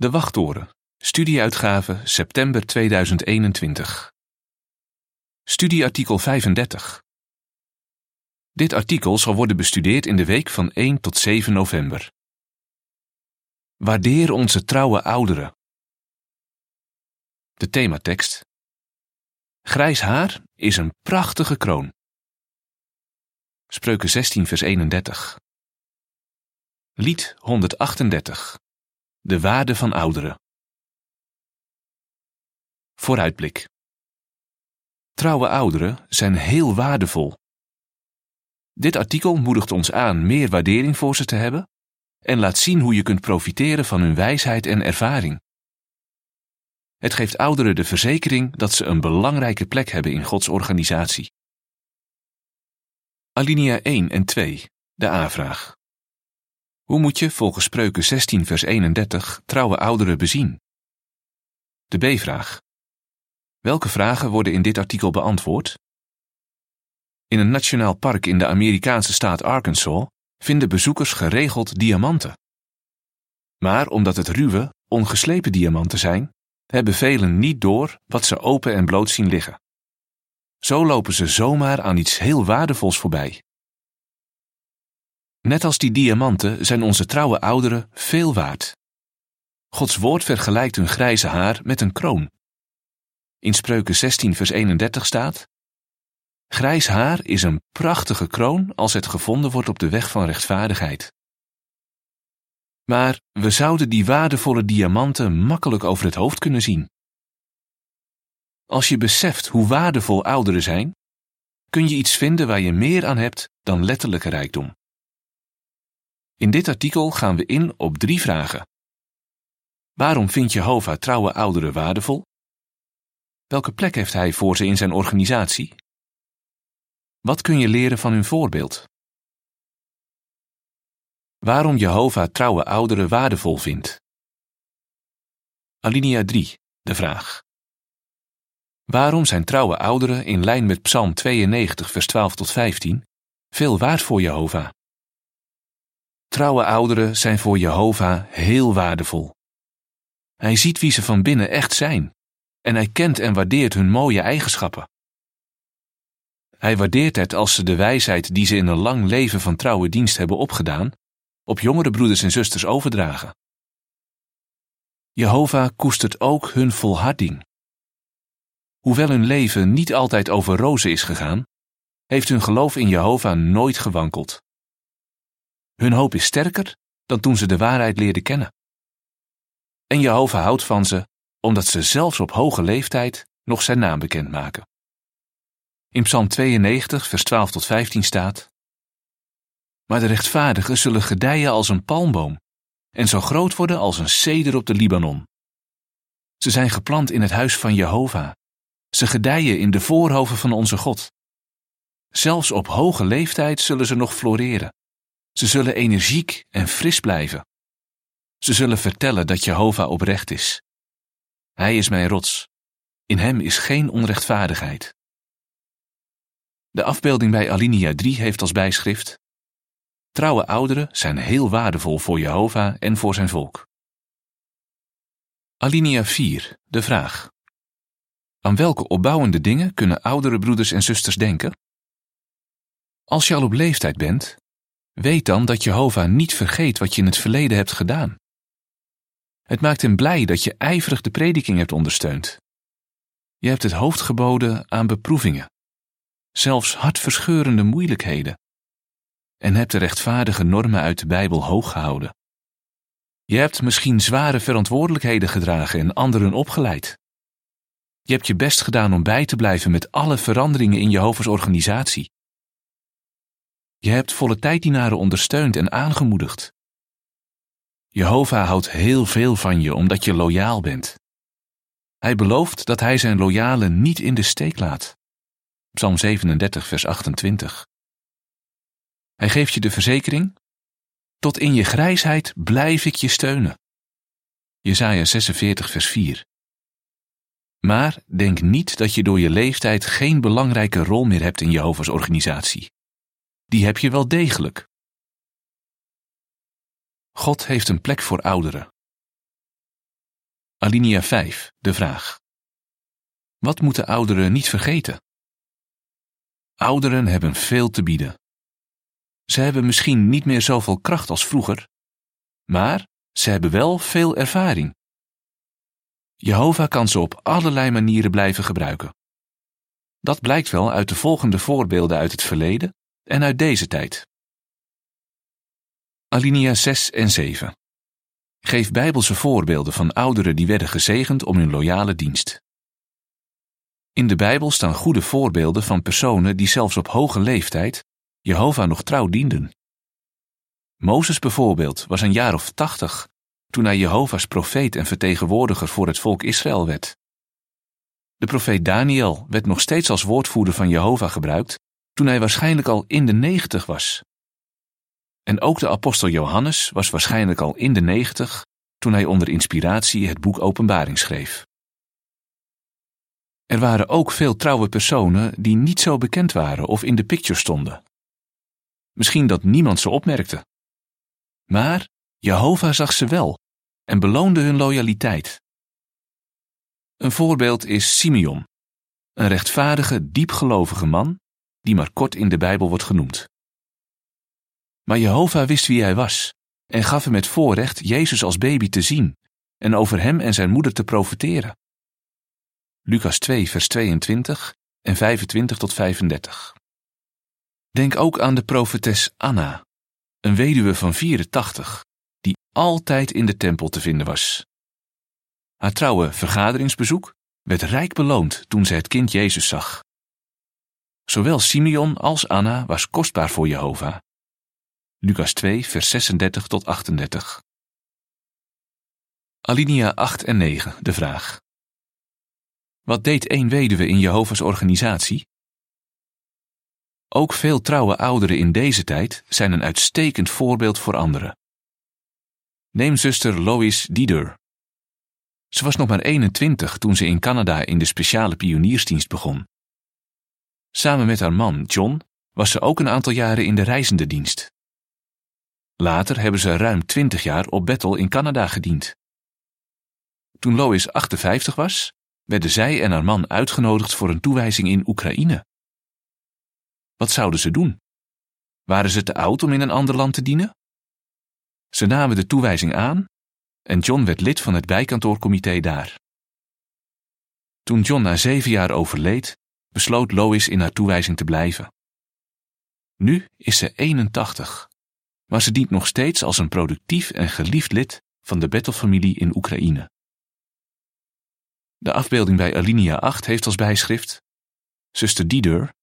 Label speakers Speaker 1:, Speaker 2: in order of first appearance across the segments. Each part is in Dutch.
Speaker 1: De Wachttoren, studieuitgave september 2021. Studieartikel 35. Dit artikel zal worden bestudeerd in de week van 1 tot 7 november. Waardeer onze trouwe ouderen. De thematekst. Grijs haar is een prachtige kroon. Spreuken 16 vers 31. Lied 138. De waarde van ouderen. Vooruitblik. Trouwe ouderen zijn heel waardevol. Dit artikel moedigt ons aan meer waardering voor ze te hebben en laat zien hoe je kunt profiteren van hun wijsheid en ervaring. Het geeft ouderen de verzekering dat ze een belangrijke plek hebben in Gods organisatie. Alinea 1 en 2, de A-vraag. Hoe moet je volgens Spreuken 16 vers 31 trouwe ouderen bezien? De B-vraag. Welke vragen worden in dit artikel beantwoord? In een nationaal park in de Amerikaanse staat Arkansas vinden bezoekers geregeld diamanten. Maar omdat het ruwe, ongeslepen diamanten zijn, hebben velen niet door wat ze open en bloot zien liggen. Zo lopen ze zomaar aan iets heel waardevols voorbij. Net als die diamanten zijn onze trouwe ouderen veel waard. Gods woord vergelijkt hun grijze haar met een kroon. In Spreuken 16 vers 31 staat: Grijs haar is een prachtige kroon als het gevonden wordt op de weg van rechtvaardigheid. Maar we zouden die waardevolle diamanten makkelijk over het hoofd kunnen zien. Als je beseft hoe waardevol ouderen zijn, kun je iets vinden waar je meer aan hebt dan letterlijke rijkdom. In dit artikel gaan we in op drie vragen. Waarom vindt Jehovah trouwe ouderen waardevol? Welke plek heeft hij voor ze in zijn organisatie? Wat kun je leren van hun voorbeeld? Waarom Jehovah trouwe ouderen waardevol vindt? Alinea 3, de vraag. Waarom zijn trouwe ouderen in lijn met Psalm 92, vers 12 tot 15 veel waard voor Jehovah? Trouwe ouderen zijn voor Jehovah heel waardevol. Hij ziet wie ze van binnen echt zijn en hij kent en waardeert hun mooie eigenschappen. Hij waardeert het als ze de wijsheid die ze in een lang leven van trouwe dienst hebben opgedaan, op jongere broeders en zusters overdragen. Jehovah koestert ook hun volharding. Hoewel hun leven niet altijd over rozen is gegaan, heeft hun geloof in Jehovah nooit gewankeld. Hun hoop is sterker dan toen ze de waarheid leerden kennen. En Jehovah houdt van ze, omdat ze zelfs op hoge leeftijd nog zijn naam bekendmaken. In Psalm 92, vers 12 tot 15 staat: Maar de rechtvaardigen zullen gedijen als een palmboom en zo groot worden als een ceder op de Libanon. Ze zijn geplant in het huis van Jehovah. Ze gedijen in de voorhoven van onze God. Zelfs op hoge leeftijd zullen ze nog floreren. Ze zullen energiek en fris blijven. Ze zullen vertellen dat Jehovah oprecht is. Hij is mijn rots. In hem is geen onrechtvaardigheid. De afbeelding bij Alinea 3 heeft als bijschrift: Trouwe ouderen zijn heel waardevol voor Jehovah en voor zijn volk. Alinea 4, de vraag. Aan welke opbouwende dingen kunnen oudere broeders en zusters denken? Als je al op leeftijd bent, weet dan dat Jehovah niet vergeet wat je in het verleden hebt gedaan. Het maakt hem blij dat je ijverig de prediking hebt ondersteund. Je hebt het hoofd geboden aan beproevingen, zelfs hartverscheurende moeilijkheden, en hebt de rechtvaardige normen uit de Bijbel hoog gehouden. Je hebt misschien zware verantwoordelijkheden gedragen en anderen opgeleid. Je hebt je best gedaan om bij te blijven met alle veranderingen in Jehovah's organisatie. Je hebt volle tijddienaren ondersteund en aangemoedigd. Jehovah houdt heel veel van je omdat je loyaal bent. Hij belooft dat hij zijn loyalen niet in de steek laat. Psalm 37, vers 28. Hij geeft je de verzekering: Tot in je grijsheid blijf ik je steunen. Jesaja 46, vers 4. Maar denk niet dat je door je leeftijd geen belangrijke rol meer hebt in Jehovah's organisatie. Die heb je wel degelijk. God heeft een plek voor ouderen. Alinea 5, de vraag. Wat moeten ouderen niet vergeten? Ouderen hebben veel te bieden. Ze hebben misschien niet meer zoveel kracht als vroeger, maar ze hebben wel veel ervaring. Jehovah kan ze op allerlei manieren blijven gebruiken. Dat blijkt wel uit de volgende voorbeelden uit het verleden en uit deze tijd. Alinea 6 en 7. Geef bijbelse voorbeelden van ouderen die werden gezegend om hun loyale dienst. In de Bijbel staan goede voorbeelden van personen die zelfs op hoge leeftijd Jehovah nog trouw dienden. Mozes bijvoorbeeld was een jaar of tachtig toen hij Jehovah's profeet en vertegenwoordiger voor het volk Israël werd. De profeet Daniel werd nog steeds als woordvoerder van Jehovah gebruikt toen hij waarschijnlijk al in de negentig was. En ook de apostel Johannes was waarschijnlijk al in de negentig toen hij onder inspiratie het boek Openbaring schreef. Er waren ook veel trouwe personen die niet zo bekend waren of in de picture stonden. Misschien dat niemand ze opmerkte. Maar Jehovah zag ze wel en beloonde hun loyaliteit. Een voorbeeld is Simeon, een rechtvaardige, diepgelovige man die maar kort in de Bijbel wordt genoemd. Maar Jehovah wist wie hij was en gaf hem het voorrecht Jezus als baby te zien en over hem en zijn moeder te profeteren. Lucas 2, vers 22 en 25 tot 35. Denk ook aan de profetes Anna, een weduwe van 84, die altijd in de tempel te vinden was. Haar trouwe vergaderingsbezoek werd rijk beloond toen ze het kind Jezus zag. Zowel Simeon als Anna was kostbaar voor Jehovah. Lucas 2, vers 36 tot 38. Alinea 8 en 9, de vraag. Wat deed één weduwe in Jehovah's organisatie? Ook veel trouwe ouderen in deze tijd zijn een uitstekend voorbeeld voor anderen. Neem zuster Lois Dieder. Ze was nog maar 21 toen ze in Canada in de speciale pioniersdienst begon. Samen met haar man, John, was ze ook een aantal jaren in de reizende dienst. Later hebben ze ruim 20 jaar op Bethel in Canada gediend. Toen Lois 58 was, werden zij en haar man uitgenodigd voor een toewijzing in Oekraïne. Wat zouden ze doen? Waren ze te oud om in een ander land te dienen? Ze namen de toewijzing aan en John werd lid van het bijkantoorcomité daar. Toen John na zeven jaar overleed, besloot Lois in haar toewijzing te blijven. Nu is ze 81, maar ze dient nog steeds als een productief en geliefd lid van de Bettelfamilie in Oekraïne. De afbeelding bij Alinea 8 heeft als bijschrift: Zuster Dieder,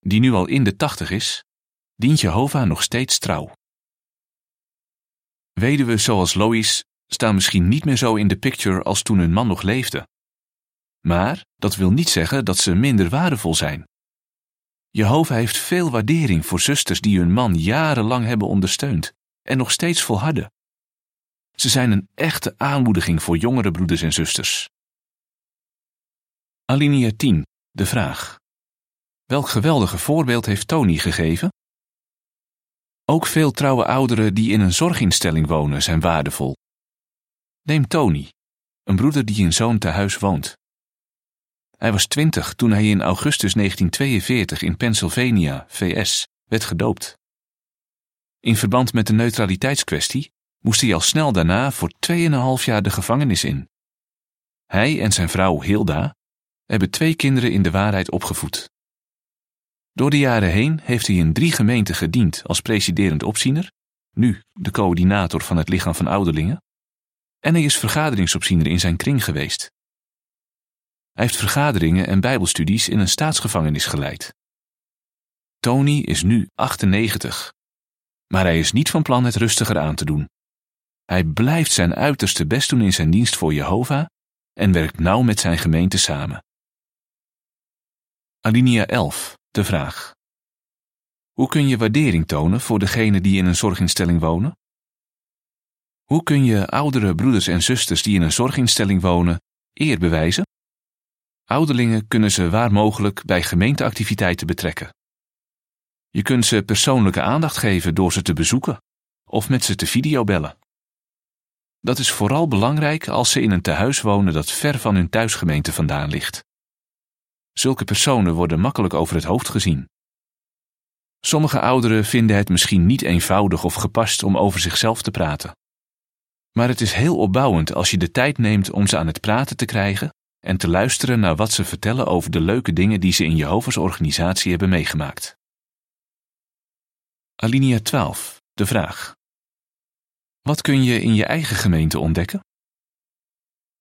Speaker 1: die nu al in de tachtig is, dient Jehovah nog steeds trouw. Weduwen zoals Lois staan misschien niet meer zo in de picture als toen hun man nog leefde. Maar dat wil niet zeggen dat ze minder waardevol zijn. Jehovah heeft veel waardering voor zusters die hun man jarenlang hebben ondersteund en nog steeds volharden. Ze zijn een echte aanmoediging voor jongere broeders en zusters. Alinea 10. De vraag. Welk geweldige voorbeeld heeft Tony gegeven? Ook veel trouwe ouderen die in een zorginstelling wonen zijn waardevol. Neem Tony, een broeder die in zo'n tehuis woont. Hij was twintig toen hij in augustus 1942 in Pennsylvania, VS, werd gedoopt. In verband met de neutraliteitskwestie moest hij al snel daarna voor 2,5 jaar de gevangenis in. Hij en zijn vrouw Hilda hebben twee kinderen in de waarheid opgevoed. Door de jaren heen heeft hij in drie gemeenten gediend als presiderend opziener, nu de coördinator van het lichaam van ouderlingen, en hij is vergaderingsopziener in zijn kring geweest. Hij heeft vergaderingen en bijbelstudies in een staatsgevangenis geleid. Tony is nu 98, maar hij is niet van plan het rustiger aan te doen. Hij blijft zijn uiterste best doen in zijn dienst voor Jehovah en werkt nauw met zijn gemeente samen. Alinea 11, de vraag. Hoe kun je waardering tonen voor degenen die in een zorginstelling wonen? Hoe kun je oudere broeders en zusters die in een zorginstelling wonen eer bewijzen? Ouderlingen kunnen ze waar mogelijk bij gemeenteactiviteiten betrekken. Je kunt ze persoonlijke aandacht geven door ze te bezoeken of met ze te videobellen. Dat is vooral belangrijk als ze in een tehuis wonen dat ver van hun thuisgemeente vandaan ligt. Zulke personen worden makkelijk over het hoofd gezien. Sommige ouderen vinden het misschien niet eenvoudig of gepast om over zichzelf te praten. Maar het is heel opbouwend als je de tijd neemt om ze aan het praten te krijgen en te luisteren naar wat ze vertellen over de leuke dingen die ze in Jehovah's organisatie hebben meegemaakt. Alinea 12. De vraag. Wat kun je in je eigen gemeente ontdekken?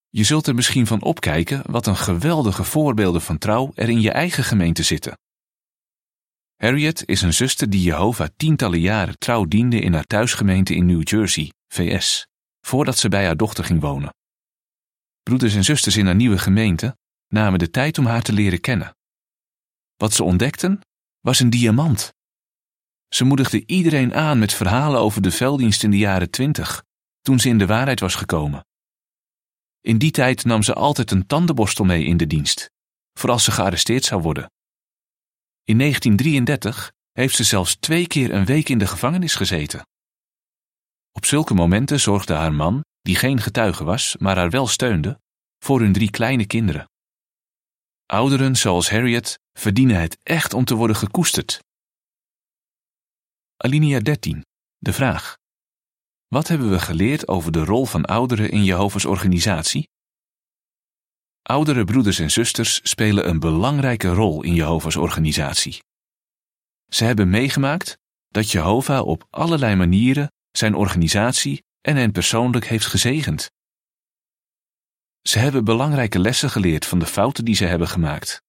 Speaker 1: Je zult er misschien van opkijken wat een geweldige voorbeelden van trouw er in je eigen gemeente zitten. Harriet is een zuster die Jehovah tientallen jaren trouw diende in haar thuisgemeente in New Jersey, VS, voordat ze bij haar dochter ging wonen. Broeders en zusters in haar nieuwe gemeente namen de tijd om haar te leren kennen. Wat ze ontdekten was een diamant. Ze moedigde iedereen aan met verhalen over de velddienst in de jaren twintig, toen ze in de waarheid was gekomen. In die tijd nam ze altijd een tandenborstel mee in de dienst, voor als ze gearresteerd zou worden. In 1933 heeft ze zelfs twee keer een week in de gevangenis gezeten. Op zulke momenten zorgde haar man, die geen getuige was, maar haar wel steunde, voor hun drie kleine kinderen. Ouderen zoals Harriet verdienen het echt om te worden gekoesterd. Alinea 13. De vraag. Wat hebben we geleerd over de rol van ouderen in Jehovah's organisatie? Oudere broeders en zusters spelen een belangrijke rol in Jehovah's organisatie. Ze hebben meegemaakt dat Jehovah op allerlei manieren zijn organisatie en hen persoonlijk heeft gezegend. Ze hebben belangrijke lessen geleerd van de fouten die ze hebben gemaakt.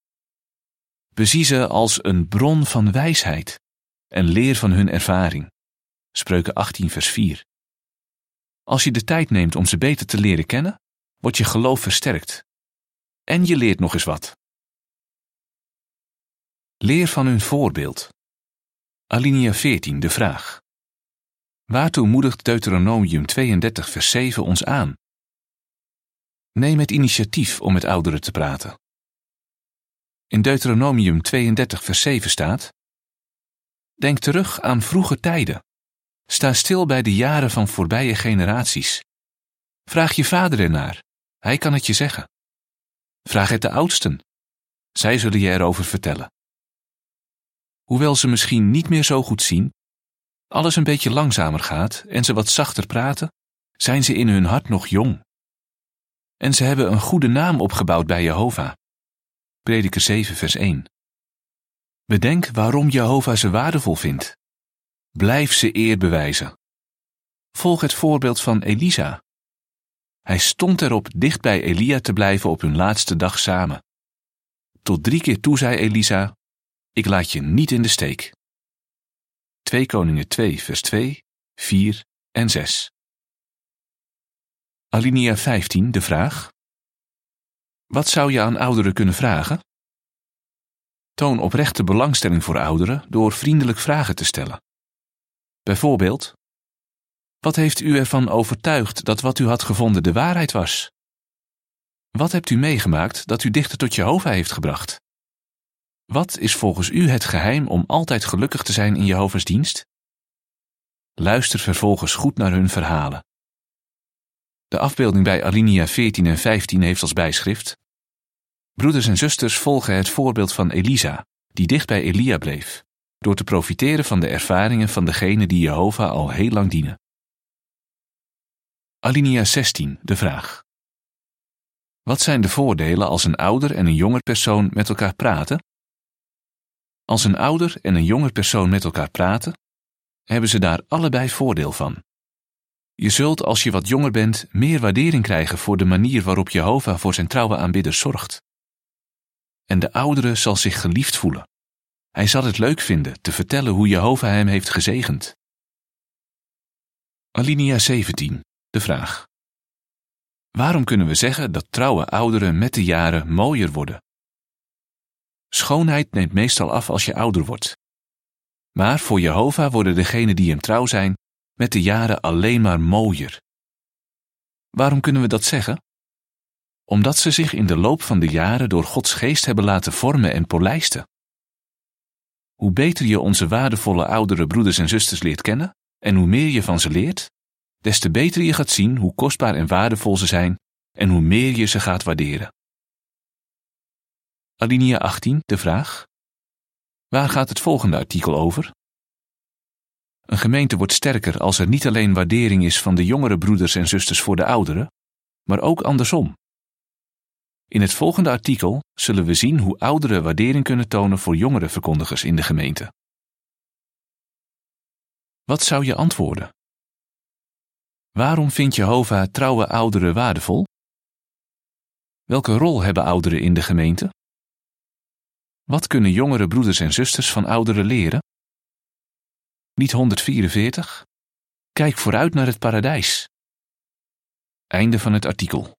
Speaker 1: Bezie ze als een bron van wijsheid en leer van hun ervaring. Spreuken 18, vers 4. Als je de tijd neemt om ze beter te leren kennen, wordt je geloof versterkt. En je leert nog eens wat. Leer van hun voorbeeld. Alinea 14, de vraag. Waartoe moedigt Deuteronomium 32, vers 7 ons aan? Neem het initiatief om met ouderen te praten. In Deuteronomium 32, vers 7 staat: Denk terug aan vroege tijden. Sta stil bij de jaren van voorbije generaties. Vraag je vader ernaar, hij kan het je zeggen. Vraag het de oudsten, zij zullen je erover vertellen. Hoewel ze misschien niet meer zo goed zien, alles een beetje langzamer gaat en ze wat zachter praten, zijn ze in hun hart nog jong. En ze hebben een goede naam opgebouwd bij Jehovah. Prediker 7, vers 1. Bedenk waarom Jehovah ze waardevol vindt. Blijf ze eer bewijzen. Volg het voorbeeld van Elisa. Hij stond erop dicht bij Elia te blijven op hun laatste dag samen. Tot drie keer toe zei Elisa: Ik laat je niet in de steek. 2 Koningen 2, vers 2, 4 en 6. Alinea 15, de vraag. Wat zou je aan ouderen kunnen vragen? Toon oprechte belangstelling voor ouderen door vriendelijk vragen te stellen. Bijvoorbeeld: Wat heeft u ervan overtuigd dat wat u had gevonden de waarheid was? Wat hebt u meegemaakt dat u dichter tot Jehovah heeft gebracht? Wat is volgens u het geheim om altijd gelukkig te zijn in Jehovah's dienst? Luister vervolgens goed naar hun verhalen. De afbeelding bij Alinea 14 en 15 heeft als bijschrift: Broeders en zusters volgen het voorbeeld van Elisa, die dicht bij Elia bleef, door te profiteren van de ervaringen van degene die Jehovah al heel lang dienen. Alinea 16, de vraag. Wat zijn de voordelen als een ouder en een jonger persoon met elkaar praten? Als een ouder en een jonger persoon met elkaar praten, hebben ze daar allebei voordeel van. Je zult als je wat jonger bent meer waardering krijgen voor de manier waarop Jehovah voor zijn trouwe aanbidders zorgt. En de oudere zal zich geliefd voelen. Hij zal het leuk vinden te vertellen hoe Jehovah hem heeft gezegend. Alinea 17. De vraag. Waarom kunnen we zeggen dat trouwe ouderen met de jaren mooier worden? Schoonheid neemt meestal af als je ouder wordt. Maar voor Jehovah worden degenen die hem trouw zijn met de jaren alleen maar mooier. Waarom kunnen we dat zeggen? Omdat ze zich in de loop van de jaren door Gods geest hebben laten vormen en polijsten. Hoe beter je onze waardevolle oudere broeders en zusters leert kennen en hoe meer je van ze leert, des te beter je gaat zien hoe kostbaar en waardevol ze zijn en hoe meer je ze gaat waarderen. Alinea 18, de vraag. Waar gaat het volgende artikel over? Een gemeente wordt sterker als er niet alleen waardering is van de jongere broeders en zusters voor de ouderen, maar ook andersom. In het volgende artikel zullen we zien hoe ouderen waardering kunnen tonen voor jongere verkondigers in de gemeente. Wat zou je antwoorden? Waarom vindt Jehovah trouwe ouderen waardevol? Welke rol hebben ouderen in de gemeente? Wat kunnen jongere broeders en zusters van ouderen leren? Niet 144? Kijk vooruit naar het paradijs. Einde van het artikel.